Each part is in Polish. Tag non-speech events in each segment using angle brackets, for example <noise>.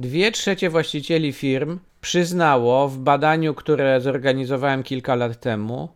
Dwie trzecie właścicieli firm przyznało w badaniu, które zorganizowałem kilka lat temu,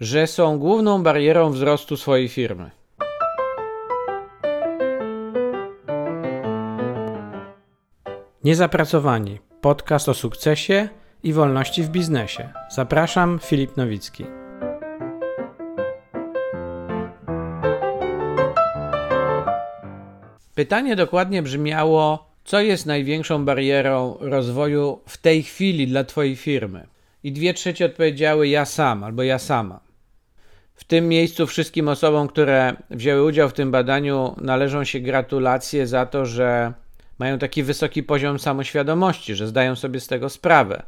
że są główną barierą wzrostu swojej firmy. Niezapracowani. Podcast o sukcesie i wolności w biznesie. Zapraszam, Filip Nowicki. Pytanie dokładnie brzmiało: co jest największą barierą rozwoju w tej chwili dla Twojej firmy? I dwie trzecie odpowiedziały: ja sam albo ja sama. W tym miejscu wszystkim osobom, które wzięły udział w tym badaniu, należą się gratulacje za to, że mają taki wysoki poziom samoświadomości, że zdają sobie z tego sprawę.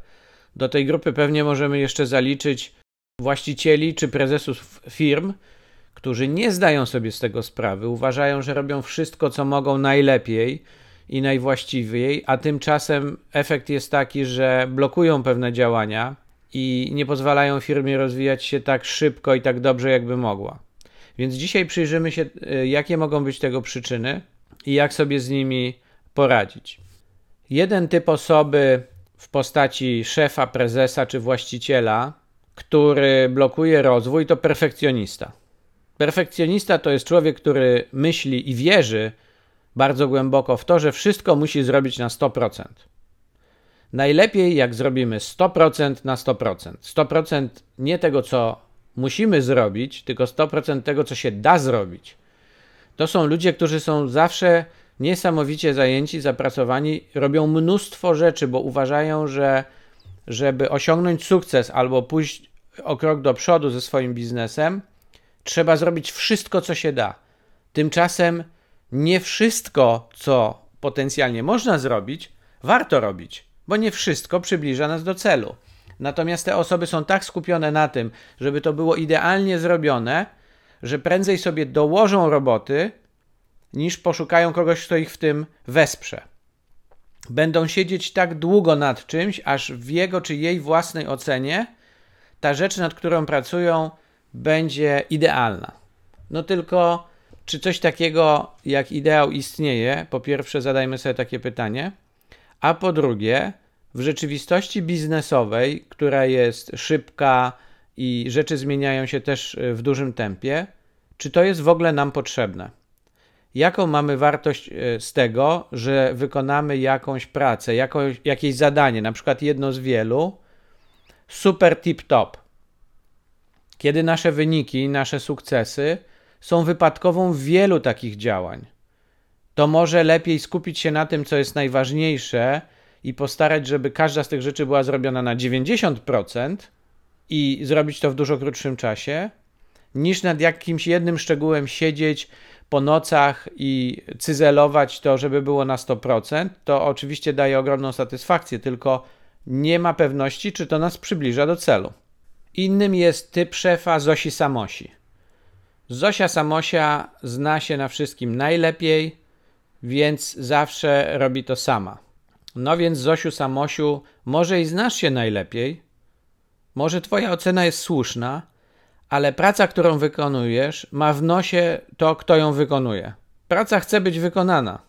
Do tej grupy pewnie możemy jeszcze zaliczyć właścicieli czy prezesów firm, którzy nie zdają sobie z tego sprawy, uważają, że robią wszystko, co mogą najlepiej i najwłaściwiej, a tymczasem efekt jest taki, że blokują pewne działania i nie pozwalają firmie rozwijać się tak szybko i tak dobrze, jakby mogła. Więc dzisiaj przyjrzymy się, y, jakie mogą być tego przyczyny i jak sobie z nimi poradzić. Jeden typ osoby w postaci szefa, prezesa czy właściciela, który blokuje rozwój, to perfekcjonista. Perfekcjonista to jest człowiek, który myśli i wierzy bardzo głęboko w to, że wszystko musi zrobić na 100%. Najlepiej, jak zrobimy 100% na 100%. 100% nie tego, co musimy zrobić, tylko 100% tego, co się da zrobić. To są ludzie, którzy są zawsze niesamowicie zajęci, zapracowani, robią mnóstwo rzeczy, bo uważają, że żeby osiągnąć sukces albo pójść o krok do przodu ze swoim biznesem, trzeba zrobić wszystko, co się da. Tymczasem nie wszystko, co potencjalnie można zrobić, warto robić, bo nie wszystko przybliża nas do celu. Natomiast te osoby są tak skupione na tym, żeby to było idealnie zrobione, że prędzej sobie dołożą roboty, niż poszukają kogoś, kto ich w tym wesprze. Będą siedzieć tak długo nad czymś, aż w jego czy jej własnej ocenie ta rzecz, nad którą pracują, będzie idealna. No tylko, czy coś takiego jak ideał istnieje? Po pierwsze, zadajmy sobie takie pytanie. A po drugie, w rzeczywistości biznesowej, która jest szybka i rzeczy zmieniają się też w dużym tempie, czy to jest w ogóle nam potrzebne? Jaką mamy wartość e, z tego, że wykonamy jakąś pracę, jakąś, jakieś zadanie, na przykład jedno z wielu, super tip-top? kiedy nasze wyniki, nasze sukcesy są wypadkową wielu takich działań. To może lepiej skupić się na tym, co jest najważniejsze i postarać, żeby każda z tych rzeczy była zrobiona na 90% i zrobić to w dużo krótszym czasie, niż nad jakimś jednym szczegółem siedzieć po nocach i cyzelować to, żeby było na 100%. To oczywiście daje ogromną satysfakcję, tylko nie ma pewności, czy to nas przybliża do celu. Innym jest typ szefa Zosi Samosi. Zosia Samosia zna się na wszystkim najlepiej, więc zawsze robi to sama. No więc Zosiu Samosiu, może i znasz się najlepiej, może twoja ocena jest słuszna, ale praca, którą wykonujesz, ma w nosie to, kto ją wykonuje. Praca chce być wykonana.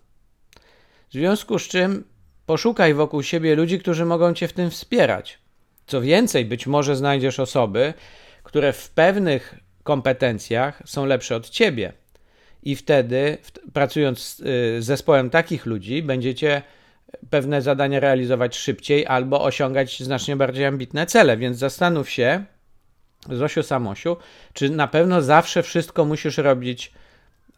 W związku z czym poszukaj wokół siebie ludzi, którzy mogą cię w tym wspierać. Co więcej, być może znajdziesz osoby, które w pewnych kompetencjach są lepsze od ciebie. I wtedy, pracując z y, zespołem takich ludzi, będziecie pewne zadania realizować szybciej albo osiągać znacznie bardziej ambitne cele. Więc zastanów się, Zosiu Samosiu, czy na pewno zawsze wszystko musisz robić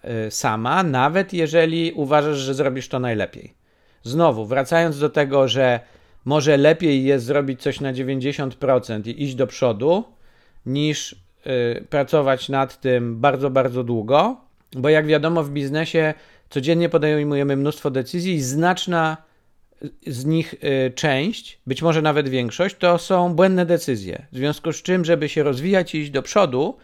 y, sama, nawet jeżeli uważasz, że zrobisz to najlepiej. Znowu, wracając do tego, że może lepiej jest zrobić coś na 90% i iść do przodu, niż pracować nad tym bardzo, bardzo długo, bo jak wiadomo, w biznesie codziennie podejmujemy mnóstwo decyzji i znaczna z nich y, część, być może nawet większość, to są błędne decyzje. W związku z czym, żeby się rozwijać i iść do przodu,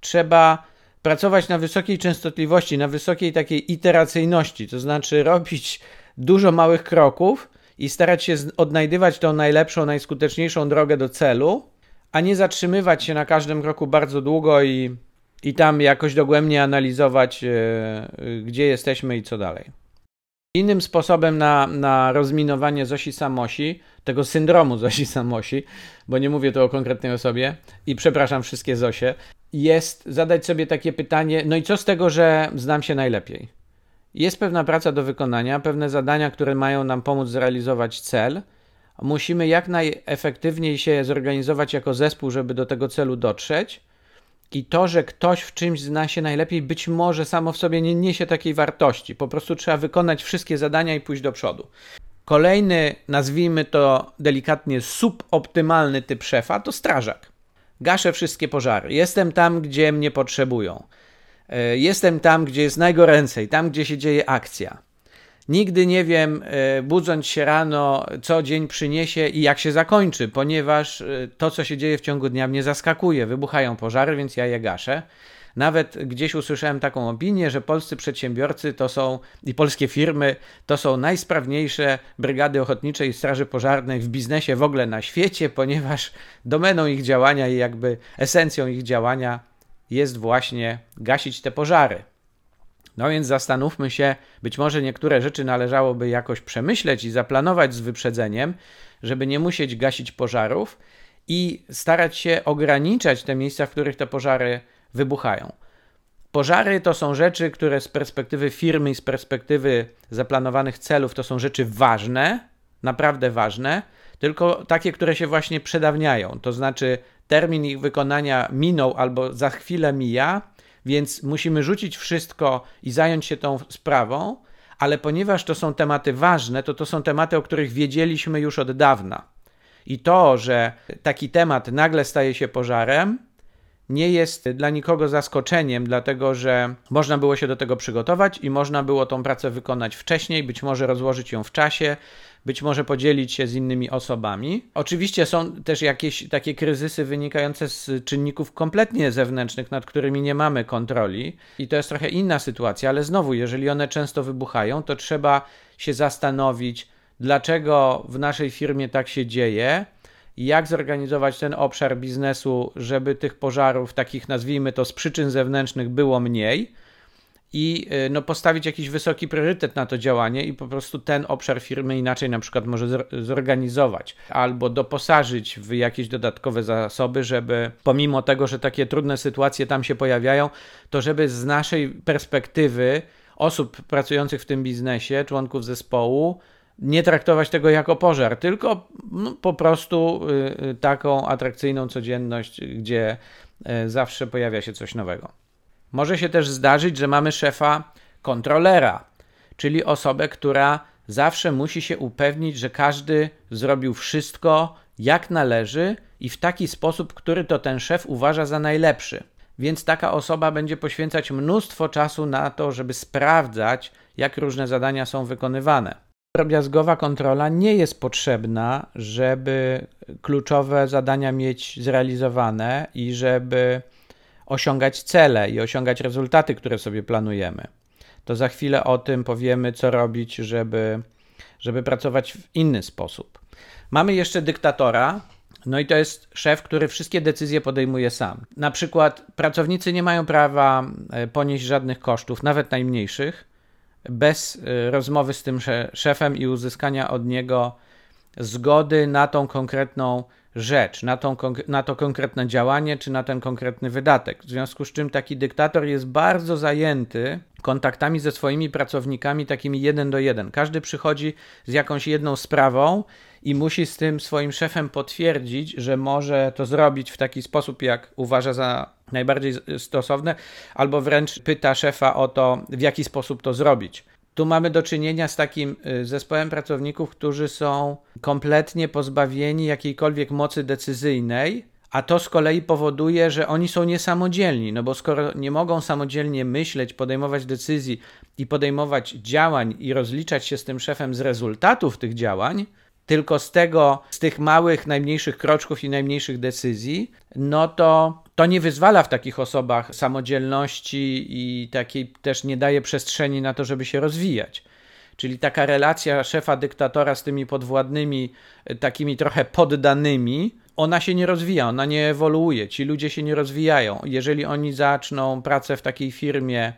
trzeba pracować na wysokiej częstotliwości, na wysokiej takiej iteracyjności, to znaczy robić dużo małych kroków i starać się odnajdywać tą najlepszą, najskuteczniejszą drogę do celu, a nie zatrzymywać się na każdym kroku bardzo długo i, i tam jakoś dogłębnie analizować, e, gdzie jesteśmy i co dalej. Innym sposobem na, na rozminowanie Zosi Samosi, tego syndromu Zosi Samosi, bo nie mówię tu o konkretnej osobie i przepraszam wszystkie Zosie, jest zadać sobie takie pytanie: no i co z tego, że znam się najlepiej? Jest pewna praca do wykonania, pewne zadania, które mają nam pomóc zrealizować cel. Musimy jak najefektywniej się zorganizować jako zespół, żeby do tego celu dotrzeć. I to, że ktoś w czymś zna się najlepiej, być może samo w sobie nie niesie takiej wartości. Po prostu trzeba wykonać wszystkie zadania i pójść do przodu. Kolejny, nazwijmy to delikatnie, suboptymalny typ szefa to strażak. Gaszę wszystkie pożary. Jestem tam, gdzie mnie potrzebują. E, jestem tam, gdzie jest najgoręcej, tam, gdzie się dzieje akcja. Nigdy nie wiem, e, budząc się rano, co dzień przyniesie i jak się zakończy, ponieważ e, to, co się dzieje w ciągu dnia, mnie zaskakuje. Wybuchają pożary, więc ja je gaszę. Nawet gdzieś usłyszałem taką opinię, że polscy przedsiębiorcy to są i polskie firmy to są najsprawniejsze brygady ochotniczej i straży pożarnej w biznesie w ogóle na świecie, ponieważ domeną ich działania i jakby esencją ich działania jest właśnie gasić te pożary. No więc zastanówmy się, być może niektóre rzeczy należałoby jakoś przemyśleć i zaplanować z wyprzedzeniem, żeby nie musieć gasić pożarów i starać się ograniczać te miejsca, w których te pożary wybuchają. Pożary to są rzeczy, które z perspektywy firmy i z perspektywy zaplanowanych celów to są rzeczy ważne, naprawdę ważne, tylko takie, które się właśnie przedawniają. To znaczy termin ich wykonania minął albo za chwilę mija, więc musimy rzucić wszystko i zająć się tą sprawą, ale ponieważ to są tematy ważne, to to są tematy, o których wiedzieliśmy już od dawna. I to, że taki temat nagle staje się pożarem, nie jest dla nikogo zaskoczeniem, dlatego że można było się do tego przygotować i można było tą pracę wykonać wcześniej, być może rozłożyć ją w czasie, być może podzielić się z innymi osobami. Oczywiście są też jakieś takie kryzysy wynikające z czynników kompletnie zewnętrznych, nad którymi nie mamy kontroli, i to jest trochę inna sytuacja, ale znowu, jeżeli one często wybuchają, to trzeba się zastanowić, dlaczego w naszej firmie tak się dzieje jak zorganizować ten obszar biznesu, żeby tych pożarów, takich nazwijmy to z przyczyn zewnętrznych, było mniej i y, no, postawić jakiś wysoki priorytet na to działanie i po prostu ten obszar firmy inaczej na przykład może zorganizować albo doposażyć w jakieś dodatkowe zasoby, żeby pomimo tego, że takie trudne sytuacje tam się pojawiają, to żeby z naszej perspektywy osób pracujących w tym biznesie, członków zespołu, nie traktować tego jako pożar, tylko no, po prostu y, y, taką atrakcyjną codzienność, gdzie y, zawsze pojawia się coś nowego. Może się też zdarzyć, że mamy szefa kontrolera, czyli osobę, która zawsze musi się upewnić, że każdy zrobił wszystko jak należy i w taki sposób, który to ten szef uważa za najlepszy. Więc taka osoba będzie poświęcać mnóstwo czasu na to, żeby sprawdzać, jak różne zadania są wykonywane. Drobiazgowa kontrola nie jest potrzebna, żeby kluczowe zadania mieć zrealizowane i żeby osiągać cele i osiągać rezultaty, które sobie planujemy. To za chwilę o tym powiemy, co robić, żeby, żeby pracować w inny sposób. Mamy jeszcze dyktatora, no i to jest szef, który wszystkie decyzje podejmuje sam. Na przykład pracownicy nie mają prawa e, ponieść żadnych kosztów, nawet najmniejszych bez y, rozmowy z tym szefem i uzyskania od niego zgody na tą konkretną rzecz, na, tą, na to konkretne działanie czy na ten konkretny wydatek. W związku z czym taki dyktator jest bardzo zajęty kontaktami ze swoimi pracownikami, takimi jeden do jeden. Każdy przychodzi z jakąś jedną sprawą i musi z tym swoim szefem potwierdzić, że może to zrobić w taki sposób, jak uważa za najbardziej stosowne, albo wręcz pyta szefa o to, w jaki sposób to zrobić. Tu mamy do czynienia z takim y, zespołem pracowników, którzy są kompletnie pozbawieni jakiejkolwiek mocy decyzyjnej, a to z kolei powoduje, że oni są niesamodzielni, no bo skoro nie mogą samodzielnie myśleć, podejmować decyzji i podejmować działań i rozliczać się z tym szefem z rezultatów tych działań, tylko z tego, z tych małych, najmniejszych kroczków i najmniejszych decyzji, no to to nie wyzwala w takich osobach samodzielności i takiej też nie daje przestrzeni na to, żeby się rozwijać. Czyli taka relacja szefa dyktatora z tymi podwładnymi, takimi trochę poddanymi, ona się nie rozwija, ona nie ewoluuje. Ci ludzie się nie rozwijają. Jeżeli oni zaczną pracę w takiej firmie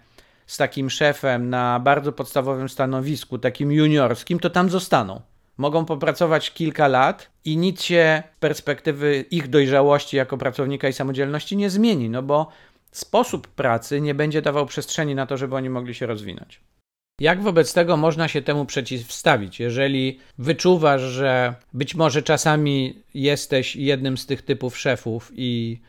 z takim szefem na bardzo podstawowym stanowisku, takim juniorskim, to tam zostaną. Mogą popracować kilka lat i nic się z perspektywy ich dojrzałości jako pracownika i samodzielności nie zmieni, no bo sposób pracy nie będzie dawał przestrzeni na to, żeby oni mogli się rozwinąć. Jak wobec tego można się temu przeciwstawić? Jeżeli wyczuwasz, że być może czasami jesteś jednym z tych typów szefów i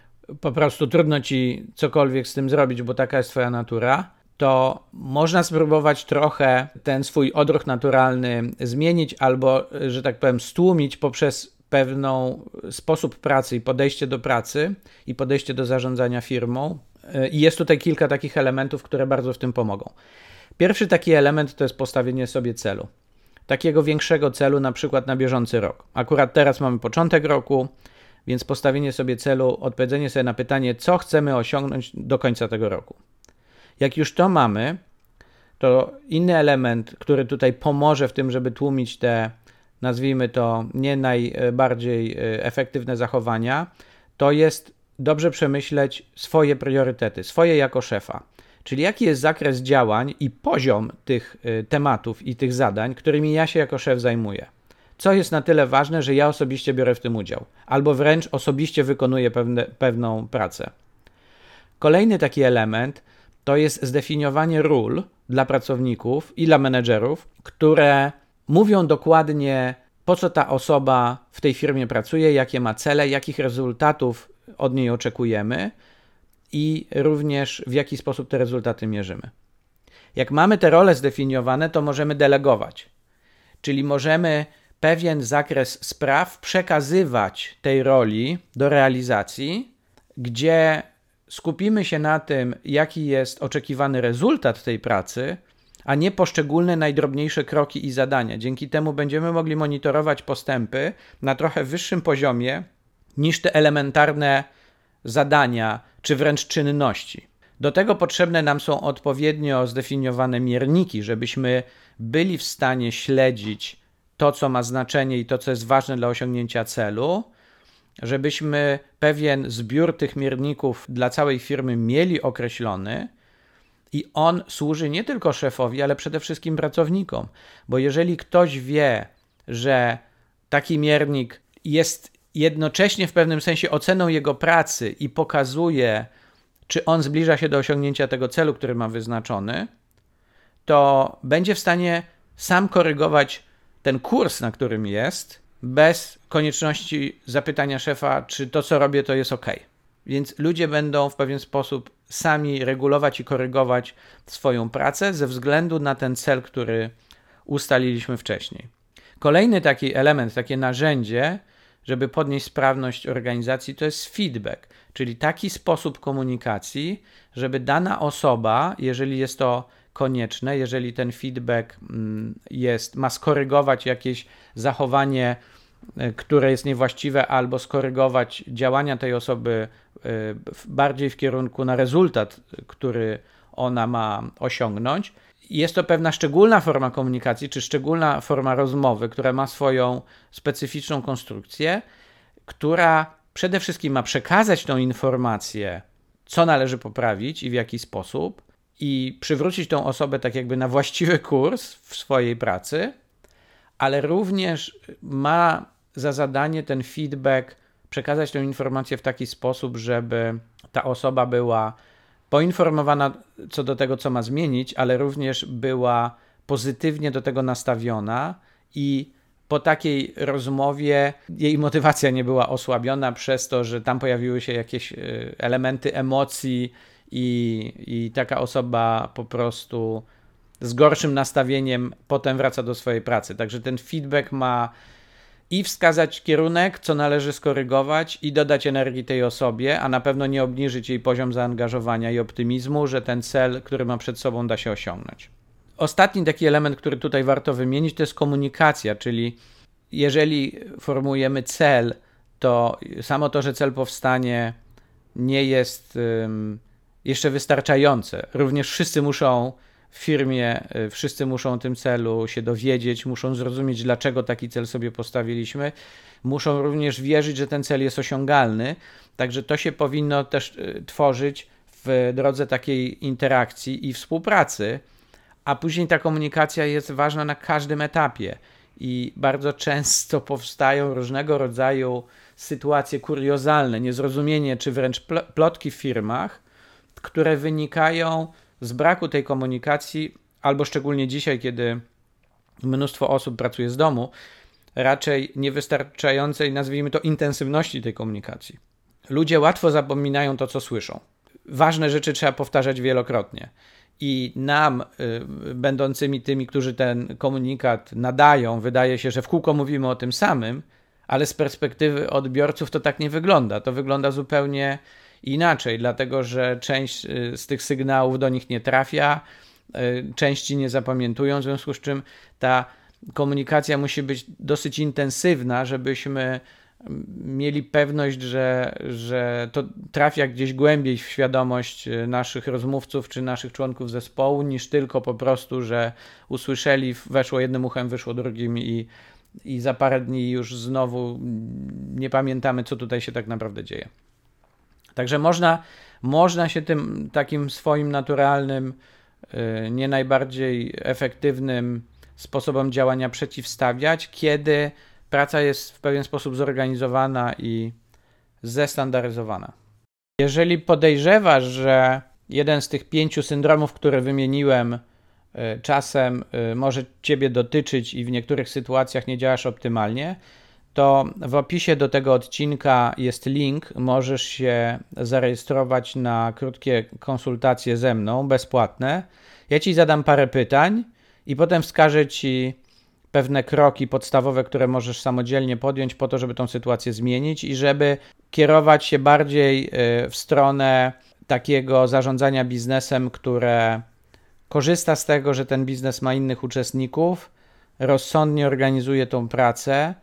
po prostu trudno ci cokolwiek z tym zrobić, bo taka jest twoja natura, to można spróbować trochę ten swój odruch naturalny zmienić albo, że tak powiem, stłumić poprzez pewną sposób pracy i podejście do pracy i podejście do zarządzania firmą. I jest tutaj kilka takich elementów, które bardzo w tym pomogą. Pierwszy taki element to jest postawienie sobie celu. Takiego większego celu, na przykład na bieżący rok. Akurat teraz mamy początek roku, więc postawienie sobie celu, odpowiedzenie sobie na pytanie, co chcemy osiągnąć do końca tego roku. Jak już to mamy, to inny element, który tutaj pomoże w tym, żeby tłumić te, nazwijmy to, nie najbardziej e, efektywne zachowania, to jest dobrze przemyśleć swoje priorytety, swoje jako szefa. Czyli jaki jest zakres działań i poziom tych y, tematów i tych zadań, którymi ja się jako szef zajmuję. Co jest na tyle ważne, że ja osobiście biorę w tym udział, albo wręcz osobiście wykonuję pewne, pewną pracę. Kolejny taki element to jest zdefiniowanie ról dla pracowników i dla menedżerów, które mówią dokładnie, po co ta osoba w tej firmie pracuje, jakie ma cele, jakich rezultatów od niej oczekujemy, i również w jaki sposób te rezultaty mierzymy. Jak mamy te role zdefiniowane, to możemy delegować, czyli możemy pewien zakres spraw przekazywać tej roli do realizacji, gdzie skupimy się na tym, jaki jest oczekiwany rezultat tej pracy, a nie poszczególne najdrobniejsze kroki i zadania. Dzięki temu będziemy mogli monitorować postępy na trochę wyższym poziomie niż te elementarne zadania czy wręcz czynności. Do tego potrzebne nam są odpowiednio zdefiniowane mierniki, żebyśmy byli w stanie śledzić to, co ma znaczenie i to, co jest ważne dla osiągnięcia celu, żebyśmy pewien zbiór tych mierników dla całej firmy mieli określony i on służy nie tylko szefowi, ale przede wszystkim pracownikom, bo jeżeli ktoś wie, że taki miernik jest jednocześnie w pewnym sensie oceną jego pracy i pokazuje, czy on zbliża się do osiągnięcia tego celu, który ma wyznaczony, to będzie w stanie sam korygować ten kurs, na którym jest, bez konieczności zapytania szefa, czy to, co robię, to jest ok. Więc ludzie będą w pewien sposób sami regulować i korygować swoją pracę ze względu na ten cel, który ustaliliśmy wcześniej. Kolejny taki element, takie narzędzie żeby podnieść sprawność organizacji, to jest feedback, czyli taki sposób komunikacji, żeby dana osoba, jeżeli jest to konieczne, jeżeli ten feedback mm, jest, ma skorygować jakieś zachowanie, e, które jest niewłaściwe, albo skorygować działania tej osoby e, bardziej w kierunku na rezultat, który ona ma osiągnąć, jest to pewna szczególna forma komunikacji, czy szczególna forma rozmowy, która ma swoją specyficzną konstrukcję, która przede wszystkim ma przekazać tą informację, co należy poprawić i w jaki sposób, i przywrócić tą osobę tak jakby na właściwy kurs w swojej pracy, ale również ma za zadanie ten feedback przekazać tę informację w taki sposób, żeby ta osoba była poinformowana co do tego, co ma zmienić, ale również była pozytywnie do tego nastawiona i po takiej rozmowie jej motywacja nie była osłabiona przez to, że tam pojawiły się jakieś e, elementy emocji i, i taka osoba po prostu z gorszym nastawieniem potem wraca do swojej pracy. Także ten feedback ma i wskazać kierunek, co należy skorygować i dodać energii tej osobie, a na pewno nie obniżyć jej poziom zaangażowania i optymizmu, że ten cel, który ma przed sobą, da się osiągnąć. Ostatni taki element, który tutaj warto wymienić, to jest komunikacja, czyli jeżeli formujemy cel, to samo to, że cel powstanie, nie jest jeszcze wystarczające. Również wszyscy muszą w firmie y, wszyscy muszą o tym celu się dowiedzieć, muszą zrozumieć, dlaczego taki cel sobie postawiliśmy, muszą również wierzyć, że ten cel jest osiągalny. Także to się powinno też y, tworzyć w drodze takiej interakcji i współpracy, a później ta komunikacja jest ważna na każdym etapie. I bardzo często <laughs> powstają różnego rodzaju sytuacje kuriozalne, niezrozumienie czy wręcz plotki w firmach, które wynikają z braku tej komunikacji, albo szczególnie dzisiaj, kiedy mnóstwo osób pracuje z domu, raczej niewystarczającej, nazwijmy to, intensywności tej komunikacji. Ludzie łatwo zapominają to, co słyszą. Ważne rzeczy trzeba powtarzać wielokrotnie. I nam, y, będącymi tymi, którzy ten komunikat nadają, wydaje się, że w kółko mówimy o tym samym, ale z perspektywy odbiorców to tak nie wygląda. To wygląda zupełnie inaczej, dlatego że część y, z tych sygnałów do nich nie trafia, y, części nie zapamiętują, w związku z czym ta komunikacja musi być dosyć intensywna, żebyśmy mieli pewność, że, że to trafia gdzieś głębiej w świadomość y, naszych rozmówców czy naszych członków zespołu, niż tylko po prostu, że usłyszeli, weszło jednym uchem, wyszło drugim i, i za parę dni już znowu nie pamiętamy, co tutaj się tak naprawdę dzieje. Także można, można się tym takim swoim naturalnym, y, nie najbardziej efektywnym sposobom działania przeciwstawiać, kiedy praca jest w pewien sposób zorganizowana i zestandaryzowana. Jeżeli podejrzewasz, że jeden z tych pięciu syndromów, które wymieniłem, y, czasem y, może Ciebie dotyczyć i w niektórych sytuacjach nie działasz optymalnie, to w opisie do tego odcinka jest link. Możesz się zarejestrować na krótkie konsultacje ze mną, bezpłatne. Ja Ci zadam parę pytań i potem wskażę Ci pewne kroki podstawowe, które możesz samodzielnie podjąć po to, żeby tą sytuację zmienić i żeby kierować się bardziej y, w stronę takiego zarządzania biznesem, które korzysta z tego, że ten biznes ma innych uczestników, rozsądnie organizuje tą pracę,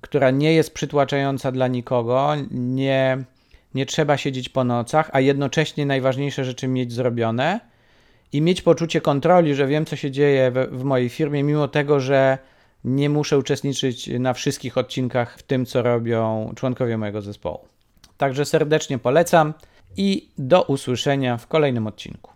która nie jest przytłaczająca dla nikogo, nie, nie trzeba siedzieć po nocach, a jednocześnie najważniejsze rzeczy mieć zrobione i mieć poczucie kontroli, że wiem, co się dzieje w, w mojej firmie, mimo tego, że nie muszę uczestniczyć na wszystkich odcinkach w tym, co robią członkowie mojego zespołu. Także serdecznie polecam i do usłyszenia w kolejnym odcinku.